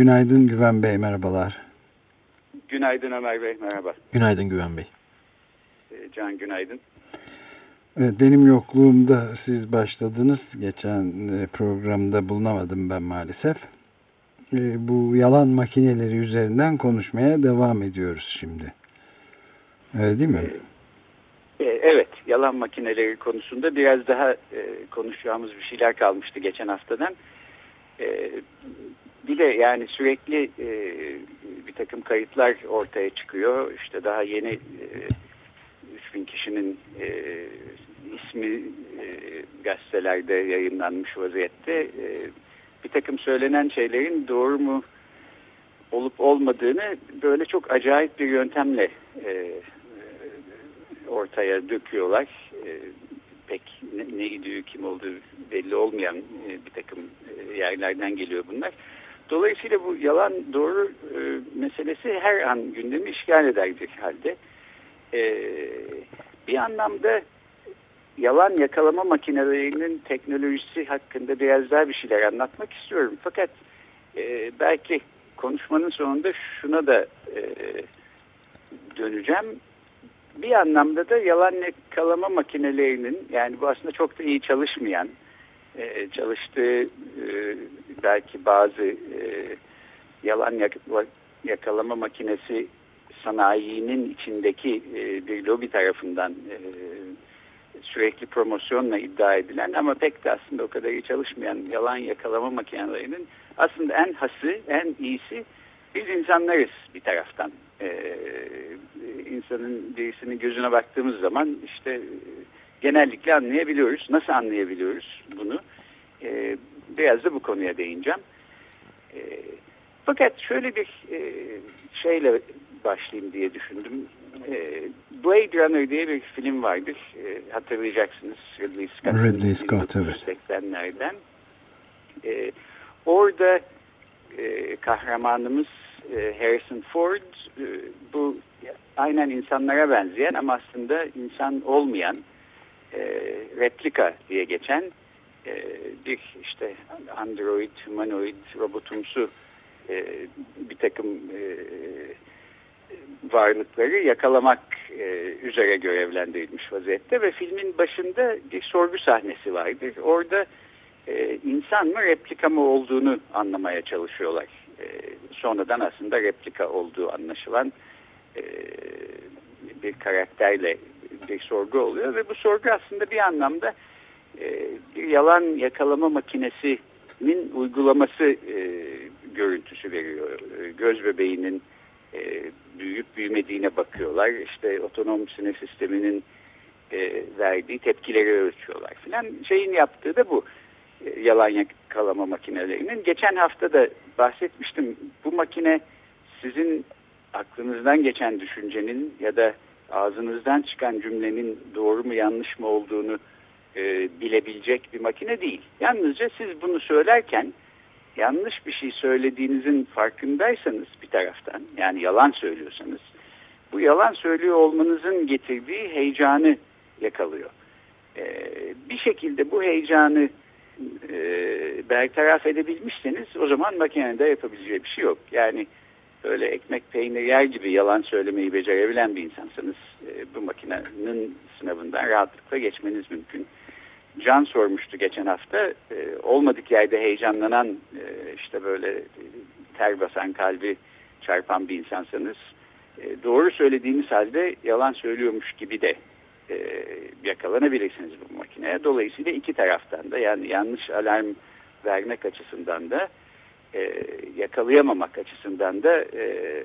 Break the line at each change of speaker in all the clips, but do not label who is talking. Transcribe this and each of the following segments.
Günaydın Güven Bey, merhabalar.
Günaydın Ömer Bey, merhaba.
Günaydın Güven Bey.
Ee, Can günaydın.
Evet, benim yokluğumda siz başladınız. Geçen e, programda bulunamadım ben maalesef. E, bu yalan makineleri üzerinden konuşmaya devam ediyoruz şimdi. Öyle değil mi?
Ee, evet, yalan makineleri konusunda biraz daha e, konuşacağımız bir şeyler kalmıştı geçen haftadan. Bir de yani sürekli e, bir takım kayıtlar ortaya çıkıyor. İşte daha yeni e, 3000 kişinin e, ismi e, gazetelerde yayınlanmış vaziyette. E, bir takım söylenen şeylerin doğru mu olup olmadığını böyle çok acayip bir yöntemle e, ortaya döküyorlar. E, pek ne, ne idüğü kim olduğu belli olmayan e, bir takım e, yerlerden geliyor bunlar. Dolayısıyla bu yalan doğru e, meselesi her an gündemi işgal bir halde. E, bir anlamda yalan yakalama makinelerinin teknolojisi hakkında biraz daha bir şeyler anlatmak istiyorum. Fakat e, belki konuşmanın sonunda şuna da e, döneceğim. Bir anlamda da yalan yakalama makinelerinin yani bu aslında çok da iyi çalışmayan e, çalıştığı e, belki bazı e, yalan yakalama makinesi sanayinin içindeki e, bir lobi tarafından sürekli promosyonla iddia edilen ama pek de aslında o kadar iyi çalışmayan yalan yakalama makinelerinin aslında en hası, en iyisi biz insanlarız bir taraftan. İnsanın birisinin gözüne baktığımız zaman işte genellikle anlayabiliyoruz. Nasıl anlayabiliyoruz bunu? Biraz da bu konuya değineceğim. Ee, fakat şöyle bir e, şeyle başlayayım diye düşündüm. E, Blade Runner diye bir film vardır. E, hatırlayacaksınız. Ridley Scott.
Ridley Scott evet.
80'lerden. E, orada e, kahramanımız e, Harrison Ford e, bu aynen insanlara benzeyen ama aslında insan olmayan e, replika diye geçen e, bir işte android, humanoid, robotumsu e, bir takım e, varlıkları yakalamak e, üzere görevlendirilmiş vaziyette ve filmin başında bir sorgu sahnesi vardır. Orada e, insan mı replika mı olduğunu anlamaya çalışıyorlar. E, sonradan aslında replika olduğu anlaşılan e, bir karakterle bir sorgu oluyor ve bu sorgu aslında bir anlamda e, bir yalan yakalama makinesinin uygulaması e, görüntüsü veriyor. E, göz bebeğinin e, büyüyüp büyümediğine bakıyorlar. İşte otonom sinir sisteminin e, verdiği tepkileri ölçüyorlar filan. Şeyin yaptığı da bu e, yalan yakalama makinelerinin. Geçen hafta da bahsetmiştim. Bu makine sizin aklınızdan geçen düşüncenin ya da ağzınızdan çıkan cümlenin doğru mu yanlış mı olduğunu e, bilebilecek bir makine değil. Yalnızca siz bunu söylerken yanlış bir şey söylediğinizin farkındaysanız bir taraftan yani yalan söylüyorsanız bu yalan söylüyor olmanızın getirdiği heyecanı yakalıyor. Ee, bir şekilde bu heyecanı e, bertaraf edebilmişseniz o zaman makinede yapabileceği bir şey yok. Yani böyle ekmek peynir yer gibi yalan söylemeyi becerebilen bir insansanız e, bu makinenin sınavından rahatlıkla geçmeniz mümkün. Can sormuştu geçen hafta. E, olmadık yerde heyecanlanan e, işte böyle ter basan kalbi çarpan bir insansanız e, doğru söylediğiniz halde yalan söylüyormuş gibi de e, yakalanabilirsiniz bu makineye. Dolayısıyla iki taraftan da yani yanlış alarm vermek açısından da e, yakalayamamak açısından da e,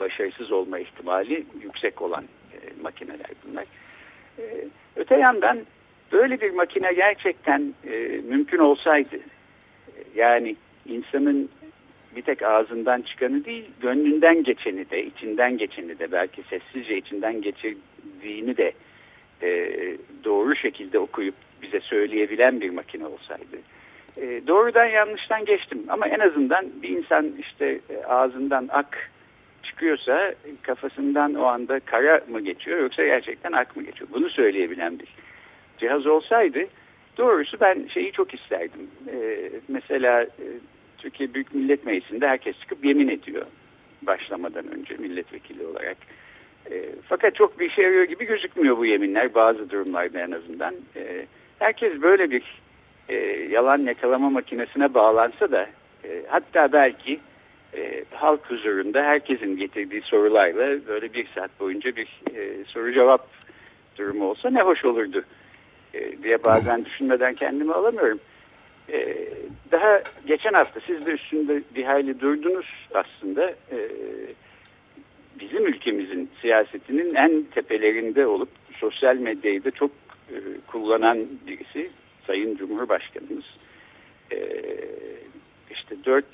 başarısız olma ihtimali yüksek olan e, makineler bunlar. E, öte yandan böyle bir makine gerçekten e, mümkün olsaydı yani insanın bir tek ağzından çıkanı değil gönlünden geçeni de içinden geçeni de belki sessizce içinden geçirdiğini de e, doğru şekilde okuyup bize söyleyebilen bir makine olsaydı. E, doğrudan yanlıştan geçtim ama en azından bir insan işte e, ağzından ak çıkıyorsa kafasından o anda kara mı geçiyor yoksa gerçekten ak mı geçiyor? Bunu söyleyebilen bir cihaz olsaydı doğrusu ben şeyi çok isterdim. E, mesela e, Türkiye Büyük Millet Meclisi'nde herkes çıkıp yemin ediyor başlamadan önce milletvekili olarak. E, fakat çok bir işe yarıyor gibi gözükmüyor bu yeminler bazı durumlarda en azından. E, herkes böyle bir e, yalan yakalama makinesine bağlansa da e, hatta belki e, halk huzurunda herkesin getirdiği sorularla böyle bir saat boyunca bir e, soru cevap durumu olsa ne hoş olurdu e, diye bazen düşünmeden kendimi alamıyorum. E, daha geçen hafta siz de üstünde bir hayli durdunuz aslında. E, bizim ülkemizin siyasetinin en tepelerinde olup sosyal medyayı da çok e, kullanan birisi Sayın Cumhurbaşkanımız. E, işte 4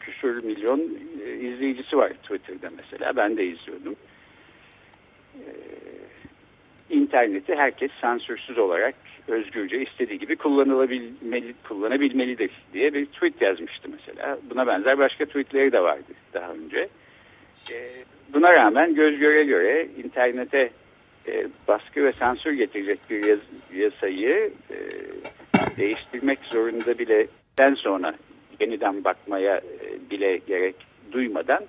küsur milyon e, izleyicisi var Twitter'da mesela. Ben de izliyordum. E, interneti herkes sansürsüz olarak özgürce istediği gibi kullanılabilmeli, kullanabilmelidir diye bir tweet yazmıştı mesela. Buna benzer başka tweetleri de vardı daha önce. E, buna rağmen göz göre göre internete e, baskı ve sansür getirecek bir yaz, yasayı e, değiştirmek zorunda bile den sonra yeniden bakmaya e, bile gerek duymadan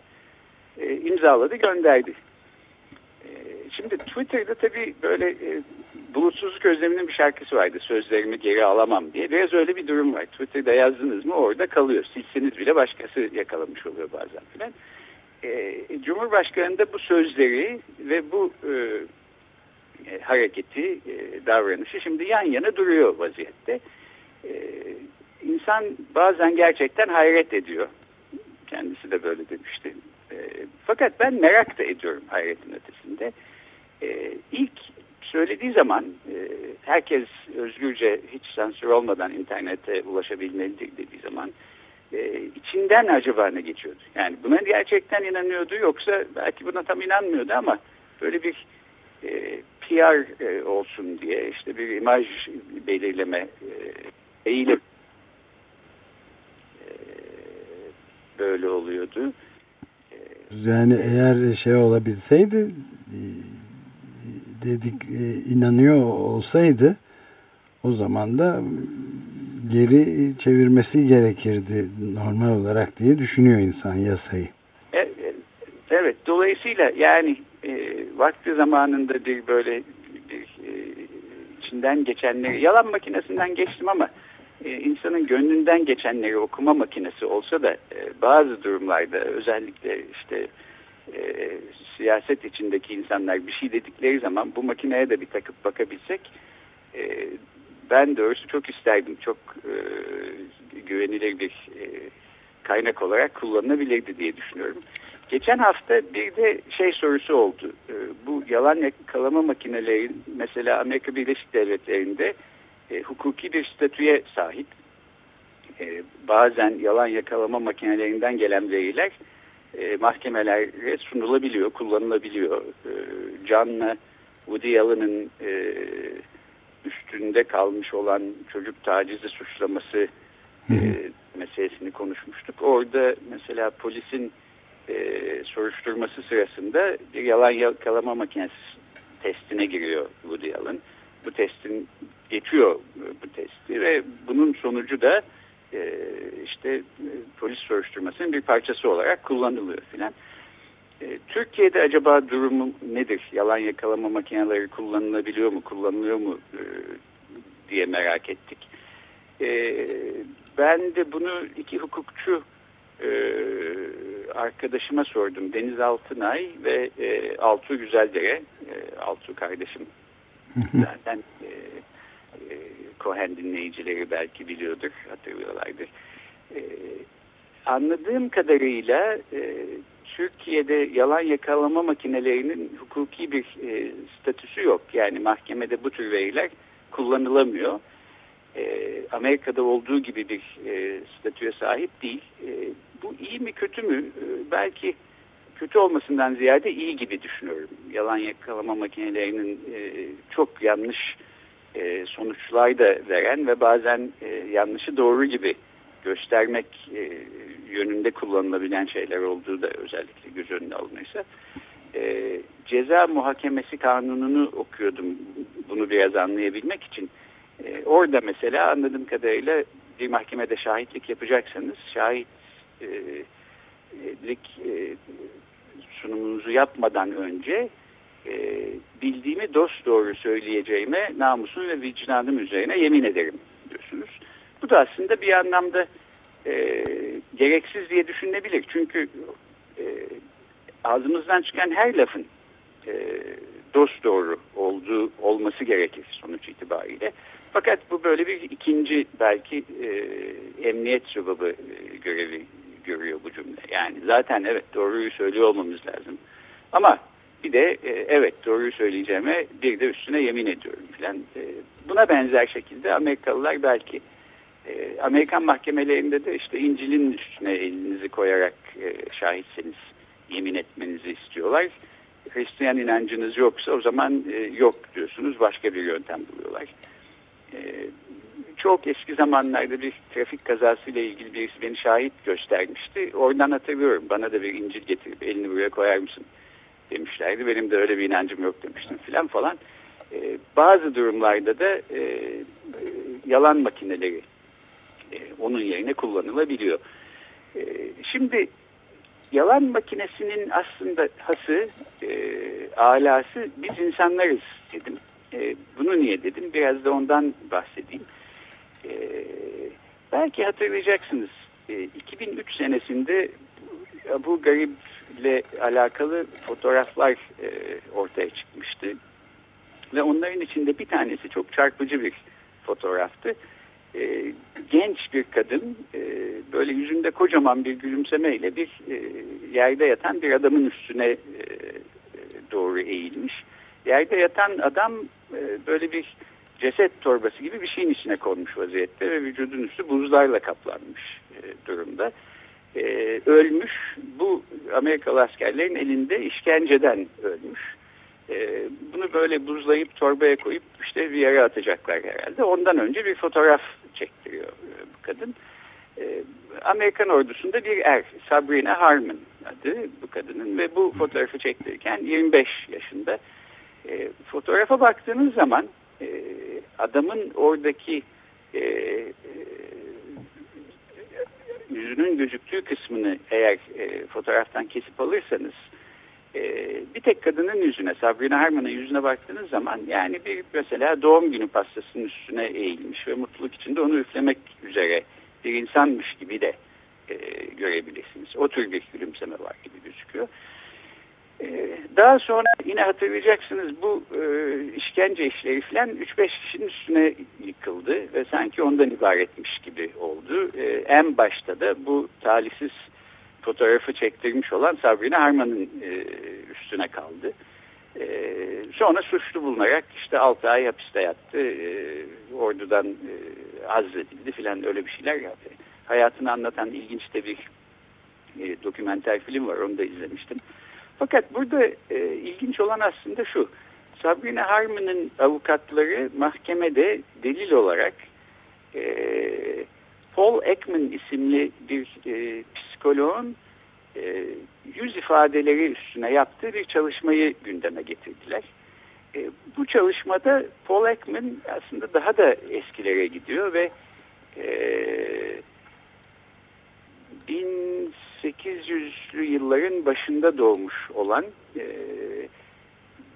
imzaladı gönderdi. Şimdi Twitter'da tabii böyle e, bulutsuzluk özleminin bir şarkısı vardı. Sözlerimi geri alamam diye. Biraz öyle bir durum var. Twitter'da yazdınız mı orada kalıyor. Silseniz bile başkası yakalamış oluyor bazen filan. E, Cumhurbaşkanı da bu sözleri ve bu e, e, hareketi, e, davranışı şimdi yan yana duruyor vaziyette. E, insan bazen gerçekten hayret ediyor. Kendisi de böyle demişti. E, fakat ben merak da ediyorum hayretin ötesinde. E, ilk söylediği zaman e, herkes özgürce hiç sansür olmadan internete ulaşabilmelidir dediği zaman e, içinden acaba ne geçiyordu? Yani buna gerçekten inanıyordu yoksa belki buna tam inanmıyordu ama böyle bir e, PR olsun diye işte bir imaj belirleme eğilim böyle oluyordu.
Yani eğer şey olabilseydi dedik e, inanıyor olsaydı o zaman da geri çevirmesi gerekirdi normal olarak diye düşünüyor insan yasayı.
Evet, evet dolayısıyla yani e, vakti zamanında bir böyle e, içinden geçenleri yalan makinesinden geçtim ama e, insanın gönlünden geçenleri okuma makinesi olsa da e, bazı durumlarda özellikle işte e, siyaset içindeki insanlar bir şey dedikleri zaman bu makineye de bir takıp bakabilsek e, ben doğrusu çok isterdim. Çok e, güvenilir bir e, kaynak olarak kullanılabilirdi diye düşünüyorum. Geçen hafta bir de şey sorusu oldu. E, bu yalan yakalama makineleri mesela Amerika Birleşik Devletleri'nde e, hukuki bir statüye sahip. E, bazen yalan yakalama makinelerinden gelen veriler e, mahkemelere sunulabiliyor, kullanılabiliyor. E, John'la Woody Allen'ın e, üstünde kalmış olan çocuk tacizi suçlaması e, meselesini konuşmuştuk. Orada mesela polisin e, soruşturması sırasında bir yalan yakalama makinesi testine giriyor Woody Allen. Bu testin geçiyor bu testi ve bunun sonucu da e, işte e, polis soruşturmasının bir parçası olarak kullanılıyor filan. E, Türkiye'de acaba durumu nedir? Yalan yakalama makineleri kullanılabiliyor mu, kullanılıyor mu e, diye merak ettik. E, ben de bunu iki hukukçu e, arkadaşıma sordum. Deniz Altınay ve e, Altuğ Güzeldere. E, Altuğ kardeşim zaten e, Cohen dinleyicileri belki biliyordur, hatırlıyorlardır. E, anladığım kadarıyla e, Türkiye'de yalan yakalama makinelerinin hukuki bir e, statüsü yok. Yani mahkemede bu tür veriler kullanılamıyor. E, Amerika'da olduğu gibi bir e, statüye sahip değil. E, bu iyi mi kötü mü? E, belki kötü olmasından ziyade iyi gibi düşünüyorum. Yalan yakalama makinelerinin e, çok yanlış e, sonuçlar da veren ve bazen e, yanlışı doğru gibi göstermek e, yönünde kullanılabilen şeyler olduğu da özellikle göz önüne alınırsa. E, ceza muhakemesi kanununu okuyordum bunu biraz anlayabilmek için. Orada mesela anladığım kadarıyla bir mahkemede şahitlik yapacaksanız şahitlik sunumunuzu yapmadan önce e, bildiğimi dost doğru söyleyeceğime namusum ve vicdanım üzerine yemin ederim diyorsunuz. Bu da aslında bir anlamda e, gereksiz diye düşünülebilir. Çünkü e, ağzımızdan çıkan her lafın e, dost doğru olduğu olması gerekir sonuç itibariyle. Fakat bu böyle bir ikinci belki e, emniyet subabı e, görevi görüyor bu cümle. Yani zaten evet doğruyu söylüyor olmamız lazım. Ama bir de e, evet doğruyu söyleyeceğime bir de üstüne yemin ediyorum falan. E, buna benzer şekilde Amerikalılar belki e, Amerikan mahkemelerinde de işte İncil'in üstüne elinizi koyarak e, şahitseniz yemin etmenizi istiyorlar. Hristiyan inancınız yoksa o zaman e, yok diyorsunuz başka bir yöntem buluyorlar. E, çok eski zamanlarda bir trafik kazasıyla ilgili birisi beni şahit göstermişti. Oradan hatırlıyorum bana da bir İncil getirip elini buraya koyar mısın demişlerdi. Benim de öyle bir inancım yok demiştim filan falan. E, bazı durumlarda da e, yalan makineleri e, onun yerine kullanılabiliyor. E, şimdi yalan makinesinin aslında hası, e, alası biz insanlarız dedim. E, bunu niye dedim? Biraz da ondan bahsedeyim. E, belki hatırlayacaksınız. E, 2003 senesinde bu garip ile alakalı fotoğraflar e, ortaya çıkmıştı. Ve onların içinde bir tanesi çok çarpıcı bir fotoğraftı. E, genç bir kadın e, böyle yüzünde kocaman bir gülümsemeyle bir e, yerde yatan bir adamın üstüne e, doğru eğilmiş. Yerde yatan adam e, böyle bir ceset torbası gibi bir şeyin içine konmuş vaziyette ve vücudun üstü buzlarla kaplanmış e, durumda e, ölmüş. Bu Amerikalı askerlerin elinde işkenceden ölmüş. E, bunu böyle buzlayıp torbaya koyup işte bir yere atacaklar herhalde. Ondan önce bir fotoğraf çektiriyor e, bu kadın. Amerikan ordusunda bir er, Sabrina Harmon adı bu kadının ve bu fotoğrafı çektirirken 25 yaşında. Fotoğrafa baktığınız zaman adamın oradaki yüzünün gözüktüğü kısmını eğer e, fotoğraftan kesip alırsanız e, bir tek kadının yüzüne, Sabrina Harman'ın yüzüne baktığınız zaman yani bir mesela doğum günü pastasının üstüne eğilmiş ve mutluluk içinde onu üflemek üzere bir insanmış gibi de e, görebilirsiniz. O tür bir gülümseme var gibi gözüküyor. Ee, daha sonra yine hatırlayacaksınız bu e, işkence işleri falan 3-5 kişinin üstüne yıkıldı ve sanki ondan ibaretmiş gibi oldu. E, en başta da bu talihsiz fotoğrafı çektirmiş olan Sabrina Harman'ın e, üstüne kaldı. E, sonra suçlu bulunarak işte 6 ay hapiste yattı. E, ordudan azledildi filan öyle bir şeyler yaptı. Hayatını anlatan ilginç de bir e, dokumenter film var onu da izlemiştim. Fakat burada e, ilginç olan aslında şu. Sabrina Harmon'ın avukatları mahkemede delil olarak e, Paul Ekman isimli bir e, psikoloğun e, yüz ifadeleri üstüne yaptığı bir çalışmayı gündeme getirdiler. E, bu çalışmada Paul Ekman aslında daha da eskilere gidiyor ve e, 1800'lü yılların başında doğmuş olan e,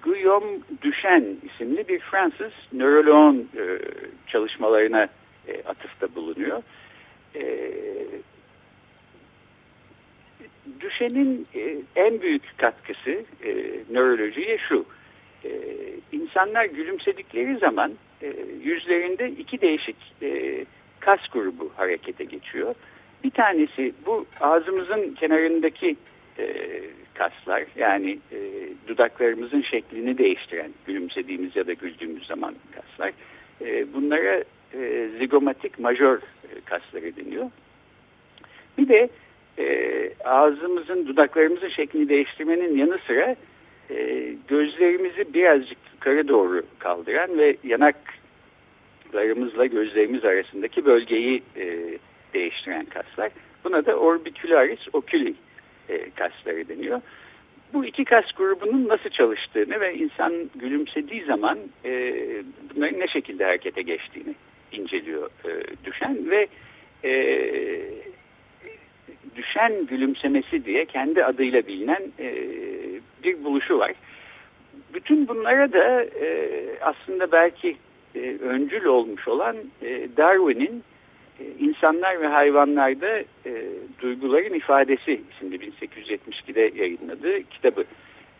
Guillaume Duchenne isimli bir Fransız nöroloğun e, çalışmalarına e, atıfta bulunuyor. E, Duchenne'in e, en büyük katkısı e, nörolojiye şu. E, insanlar gülümsedikleri zaman e, yüzlerinde iki değişik e, kas grubu harekete geçiyor. Bir tanesi bu ağzımızın kenarındaki e, kaslar yani e, dudaklarımızın şeklini değiştiren gülümsediğimiz ya da güldüğümüz zaman kaslar. E, bunlara e, zigomatik majör e, kasları deniyor. Bir de e, ağzımızın, dudaklarımızın şeklini değiştirmenin yanı sıra e, gözlerimizi birazcık yukarı doğru kaldıran ve yanaklarımızla gözlerimiz arasındaki bölgeyi e, değiştiren kaslar. Buna da orbicularis oculi e, kasları deniyor. Bu iki kas grubunun nasıl çalıştığını ve insan gülümsediği zaman e, bunların ne şekilde harekete geçtiğini inceliyor e, düşen ve e, düşen gülümsemesi diye kendi adıyla bilinen e, bir buluşu var. Bütün bunlara da e, aslında belki e, öncül olmuş olan e, Darwin'in insanlar ve hayvanlarda e, duyguların ifadesi isimli 1872'de yayınladığı kitabı.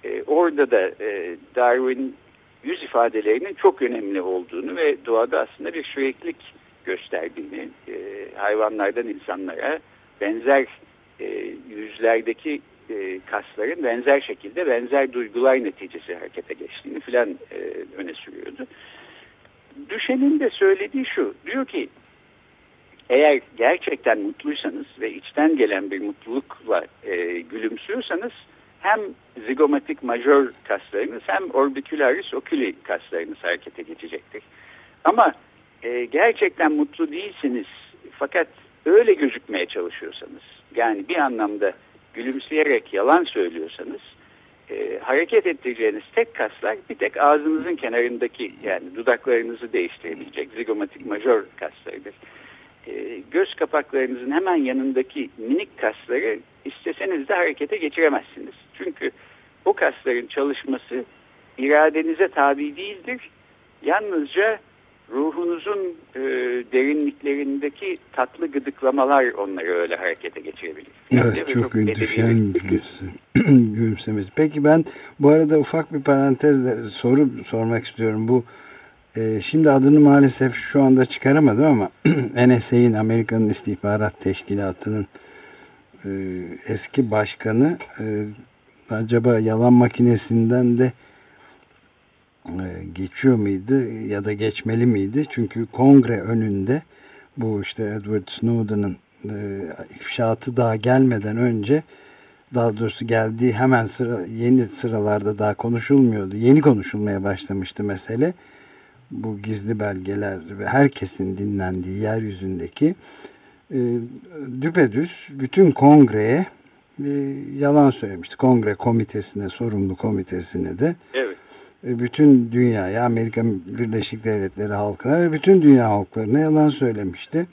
E, orada da e, Darwin yüz ifadelerinin çok önemli olduğunu ve doğada aslında bir süreklilik gösterdiğini, e, hayvanlardan insanlara benzer e, yüzlerdeki e, kasların benzer şekilde benzer duygular neticesi harekete geçtiğini filan e, öne sürüyordu. Düşenin de söylediği şu, diyor ki eğer gerçekten mutluysanız ve içten gelen bir mutlulukla e, gülümsüyorsanız hem zigomatik majör kaslarınız hem orbicularis oculi kaslarınız harekete geçecektir. Ama e, gerçekten mutlu değilsiniz fakat öyle gözükmeye çalışıyorsanız yani bir anlamda gülümseyerek yalan söylüyorsanız e, hareket ettireceğiniz tek kaslar bir tek ağzınızın kenarındaki yani dudaklarınızı değiştirebilecek zigomatik majör kaslarıdır. E, göz kapaklarınızın hemen yanındaki minik kasları isteseniz de harekete geçiremezsiniz. Çünkü o kasların çalışması iradenize tabi değildir. Yalnızca ruhunuzun e, derinliklerindeki tatlı gıdıklamalar onları öyle harekete geçirebilir.
Evet çok, çok düşen gülümsemesi. Peki ben bu arada ufak bir parantezle soru sormak istiyorum. Bu e, şimdi adını maalesef şu anda çıkaramadım ama NSA'in Amerika'nın istihbarat teşkilatının e, eski başkanı e, acaba yalan makinesinden de e, geçiyor muydu ya da geçmeli miydi? Çünkü kongre önünde bu işte Edward Snowden'ın e, ifşaatı daha gelmeden önce daha doğrusu geldiği hemen sıra yeni sıralarda daha konuşulmuyordu. Yeni konuşulmaya başlamıştı mesele. Bu gizli belgeler ve herkesin dinlendiği yeryüzündeki e, düpedüz bütün kongreye e, yalan söylemişti. Kongre komitesine, sorumlu komitesine de.
Evet
bütün dünyaya, Amerika Birleşik Devletleri halkına ve bütün dünya halklarına yalan söylemişti.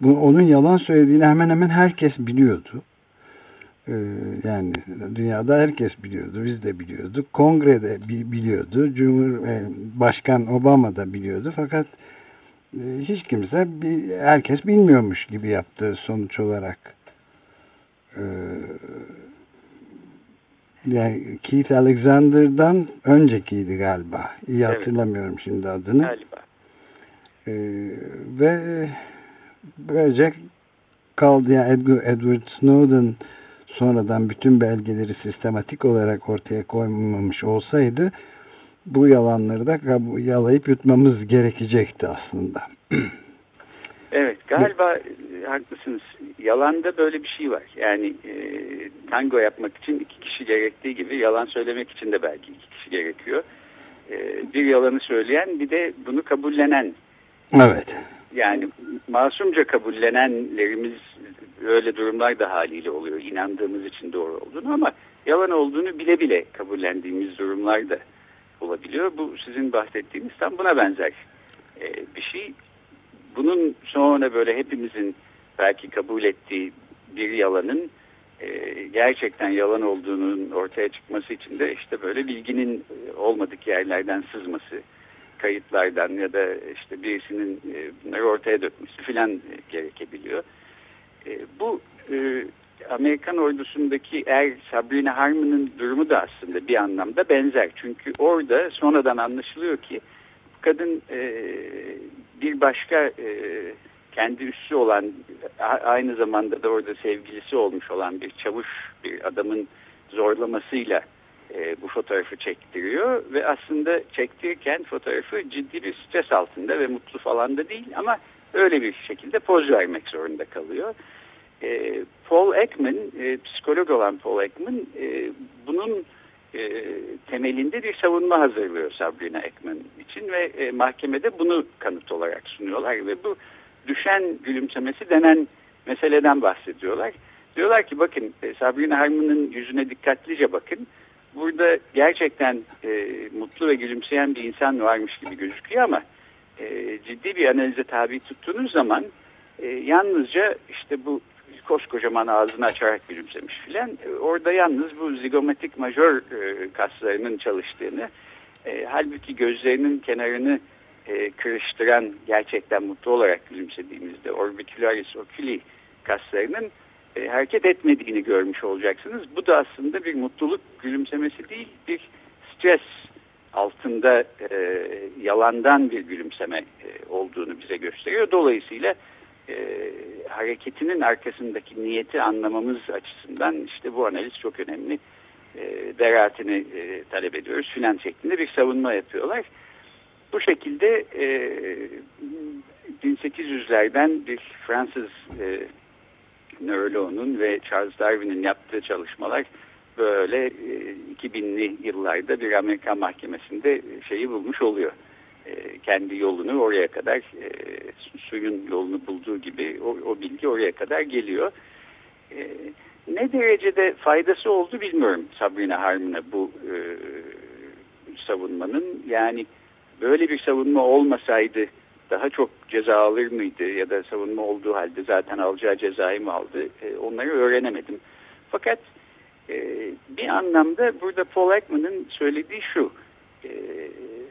Bu, onun yalan söylediğini hemen hemen herkes biliyordu. Ee, yani dünyada herkes biliyordu. Biz de biliyorduk. Kongrede biliyordu. Cumhur e, Başkan Obama da biliyordu. Fakat e, hiç kimse herkes bilmiyormuş gibi yaptı sonuç olarak. Ee, yani Keith Alexander'dan öncekiydi galiba. İyi evet. hatırlamıyorum şimdi adını.
Galiba.
Ee, ve böylece kaldı. Yani Edward Snowden sonradan bütün belgeleri sistematik olarak ortaya koymamış olsaydı bu yalanları da yalayıp yutmamız gerekecekti aslında.
Evet galiba haklısınız. Yalanda böyle bir şey var. Yani e, tango yapmak için iki kişi gerektiği gibi yalan söylemek için de belki iki kişi gerekiyor. E, bir yalanı söyleyen bir de bunu kabullenen.
Evet.
Yani masumca kabullenenlerimiz öyle durumlar da haliyle oluyor. İnandığımız için doğru olduğunu ama yalan olduğunu bile bile kabullendiğimiz durumlar da olabiliyor. Bu sizin bahsettiğiniz tam buna benzer e, bir şey. Bunun sonra böyle hepimizin belki kabul ettiği bir yalanın e, gerçekten yalan olduğunun ortaya çıkması için de işte böyle bilginin e, olmadık yerlerden sızması, kayıtlardan ya da işte birisinin bunları ortaya dökmesi filan gerekebiliyor. E, bu e, Amerikan ordusundaki er Sabrina Harmon'ın durumu da aslında bir anlamda benzer. Çünkü orada sonradan anlaşılıyor ki kadın e, bir başka e, kendi üssü olan aynı zamanda da orada sevgilisi olmuş olan bir çavuş bir adamın zorlamasıyla e, bu fotoğrafı çektiriyor ve aslında çektirirken fotoğrafı ciddi bir stres altında ve mutlu falan da değil ama öyle bir şekilde poz vermek zorunda kalıyor. E, Paul Ekman, e, psikolog olan Paul Ekman e, bunun e, temelinde bir savunma hazırlıyor Sabrina Ekman için ve e, mahkemede bunu kanıt olarak sunuyorlar ve bu düşen gülümsemesi denen meseleden bahsediyorlar. Diyorlar ki bakın e, Sabrina Harmon'un yüzüne dikkatlice bakın. Burada gerçekten e, mutlu ve gülümseyen bir insan varmış gibi gözüküyor ama e, ciddi bir analize tabi tuttuğunuz zaman e, yalnızca işte bu koskocaman ağzını açarak gülümsemiş filan. E, orada yalnız bu zigomatik majör e, kaslarının çalıştığını, e, halbuki gözlerinin kenarını e, kırıştıran gerçekten mutlu olarak gülümsediğimizde orbicularis oculi kaslarının e, hareket etmediğini görmüş olacaksınız. Bu da aslında bir mutluluk gülümsemesi değil, bir stres altında e, yalandan bir gülümseme e, olduğunu bize gösteriyor. Dolayısıyla e, hareketinin arkasındaki niyeti anlamamız açısından işte bu analiz çok önemli. E, beraatini e, talep ediyoruz filan şeklinde bir savunma yapıyorlar. Bu şekilde e, 1800'lerden bir Fransız e, nöroloğunun ve Charles Darwin'in yaptığı çalışmalar böyle e, 2000'li yıllarda bir Amerikan mahkemesinde şeyi bulmuş oluyor. E, kendi yolunu oraya kadar e, suyun yolunu bulduğu gibi o, o bilgi oraya kadar geliyor. E, ne derecede faydası oldu bilmiyorum Sabrina Harmon'a bu e, savunmanın. Yani böyle bir savunma olmasaydı daha çok ceza alır mıydı ya da savunma olduğu halde zaten alacağı cezayı mı aldı e, onları öğrenemedim. Fakat e, bir anlamda burada Paul Ekman'ın söylediği şu e,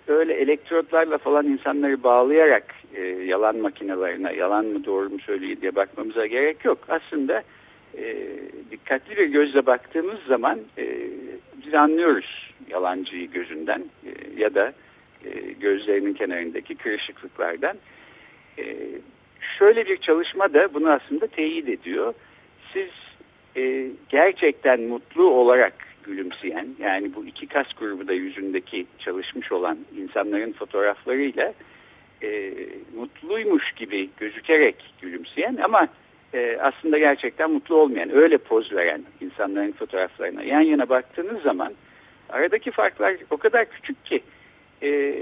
öyle elektrotlarla falan insanları bağlayarak e, yalan makinelerine yalan mı doğru mu söylüyor diye bakmamıza gerek yok. Aslında e, dikkatli bir gözle baktığımız zaman e, biz anlıyoruz yalancıyı gözünden e, ya da gözlerinin kenarındaki kırışıklıklardan. Şöyle bir çalışma da bunu aslında teyit ediyor. Siz e, gerçekten mutlu olarak gülümseyen yani bu iki kas grubu da yüzündeki çalışmış olan insanların fotoğraflarıyla e, mutluymuş gibi gözükerek gülümseyen ama e, aslında gerçekten mutlu olmayan öyle poz veren insanların fotoğraflarına yan yana baktığınız zaman aradaki farklar o kadar küçük ki e,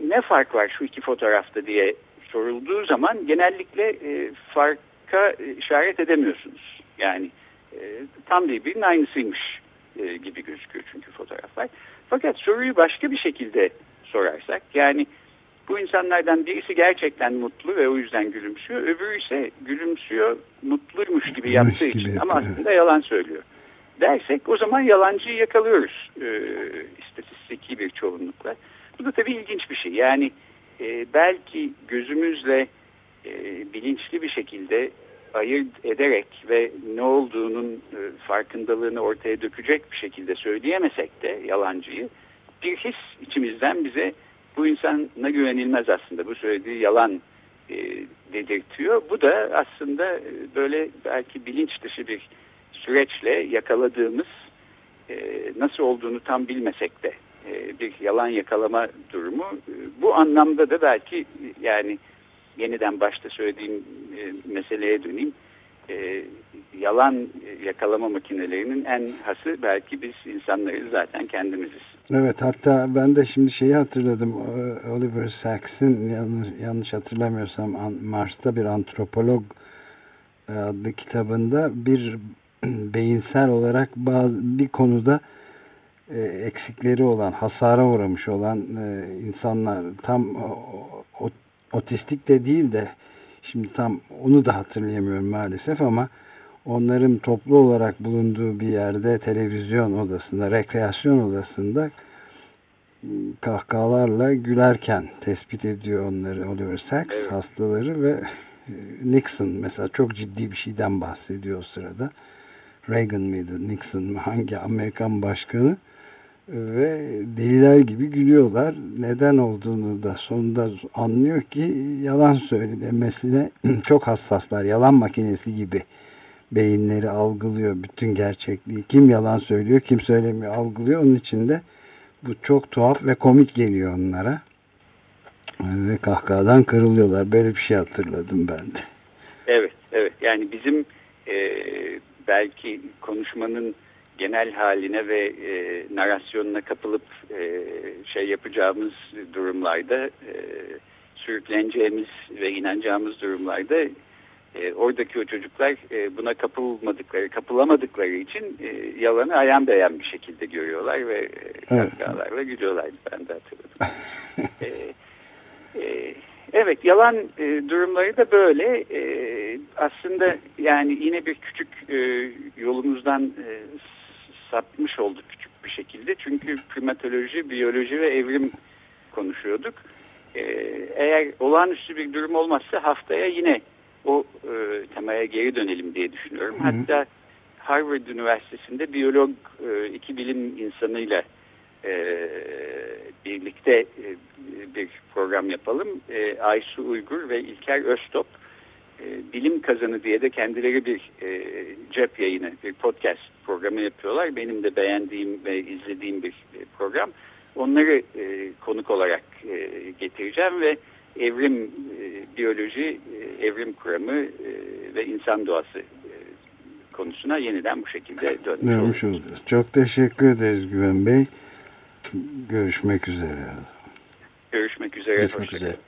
ne fark var şu iki fotoğrafta diye sorulduğu zaman genellikle e, farka işaret edemiyorsunuz. Yani e, tam birbirinin aynısıymış e, gibi gözüküyor çünkü fotoğraflar. Fakat soruyu başka bir şekilde sorarsak yani bu insanlardan birisi gerçekten mutlu ve o yüzden gülümsüyor. Öbürü ise gülümsüyor mutluymuş gibi yaptığı gibi için ama aslında yalan söylüyor. Dersek o zaman yalancıyı yakalıyoruz e, istatistiki bir çoğunlukla. Bu da tabii ilginç bir şey. Yani e, belki gözümüzle e, bilinçli bir şekilde ayırt ederek ve ne olduğunun e, farkındalığını ortaya dökecek bir şekilde söyleyemesek de yalancıyı bir his içimizden bize bu insana güvenilmez aslında bu söylediği yalan e, dedirtiyor. Bu da aslında e, böyle belki bilinç dışı bir süreçle yakaladığımız e, nasıl olduğunu tam bilmesek de bir yalan yakalama durumu. Bu anlamda da belki yani yeniden başta söylediğim e, meseleye döneyim. E, yalan yakalama makinelerinin en hası belki biz insanlarız zaten kendimiziz.
Evet hatta ben de şimdi şeyi hatırladım. Oliver Sacks'in yanlış, yanlış hatırlamıyorsam Mars'ta bir antropolog e, adlı kitabında bir beyinsel olarak bazı bir konuda e, eksikleri olan, hasara uğramış olan e, insanlar tam o, otistik de değil de şimdi tam onu da hatırlayamıyorum maalesef ama onların toplu olarak bulunduğu bir yerde televizyon odasında, rekreasyon odasında kahkahalarla gülerken tespit ediyor onları Oliver Sacks evet. hastaları ve e, Nixon mesela çok ciddi bir şeyden bahsediyor o sırada. Reagan mıydı, Nixon mı hangi Amerikan başkanı ve deliler gibi gülüyorlar. Neden olduğunu da sonunda anlıyor ki yalan söylemesine çok hassaslar. Yalan makinesi gibi beyinleri algılıyor bütün gerçekliği. Kim yalan söylüyor, kim söylemiyor algılıyor. Onun için de bu çok tuhaf ve komik geliyor onlara. Ve kahkahadan kırılıyorlar. Böyle bir şey hatırladım ben de.
Evet, evet. Yani bizim e, belki konuşmanın genel haline ve e, narasyonuna kapılıp e, şey yapacağımız durumlarda e, sürükleneceğimiz ve inanacağımız durumlarda e, oradaki o çocuklar e, buna kapılmadıkları, kapılamadıkları için e, yalanı ayan beyan bir şekilde görüyorlar ve e, kahkahalarla evet. gülüyorlardı. Ben de hatırladım. e, e, evet, yalan e, durumları da böyle. E, aslında yani yine bir küçük e, yolumuzdan e, sapmış olduk küçük bir şekilde. Çünkü primatoloji, biyoloji ve evrim konuşuyorduk. E, eğer olağanüstü bir durum olmazsa haftaya yine o e, temaya geri dönelim diye düşünüyorum. Hı hı. Hatta Harvard Üniversitesi'nde biyolog e, iki bilim insanıyla e, birlikte e, bir program yapalım. E, Aysu Uygur ve İlker Öztop e, bilim kazanı diye de kendileri bir e, cep yayını, bir podcast programı yapıyorlar. Benim de beğendiğim ve izlediğim bir e, program. Onları e, konuk olarak e, getireceğim ve evrim e, biyoloji, e, evrim kuramı e, ve insan doğası e, konusuna yeniden bu şekilde dönmüş olacağız.
Çok teşekkür ederiz Güven Bey. Görüşmek üzere.
Görüşmek üzere.
Görüşmek üzere.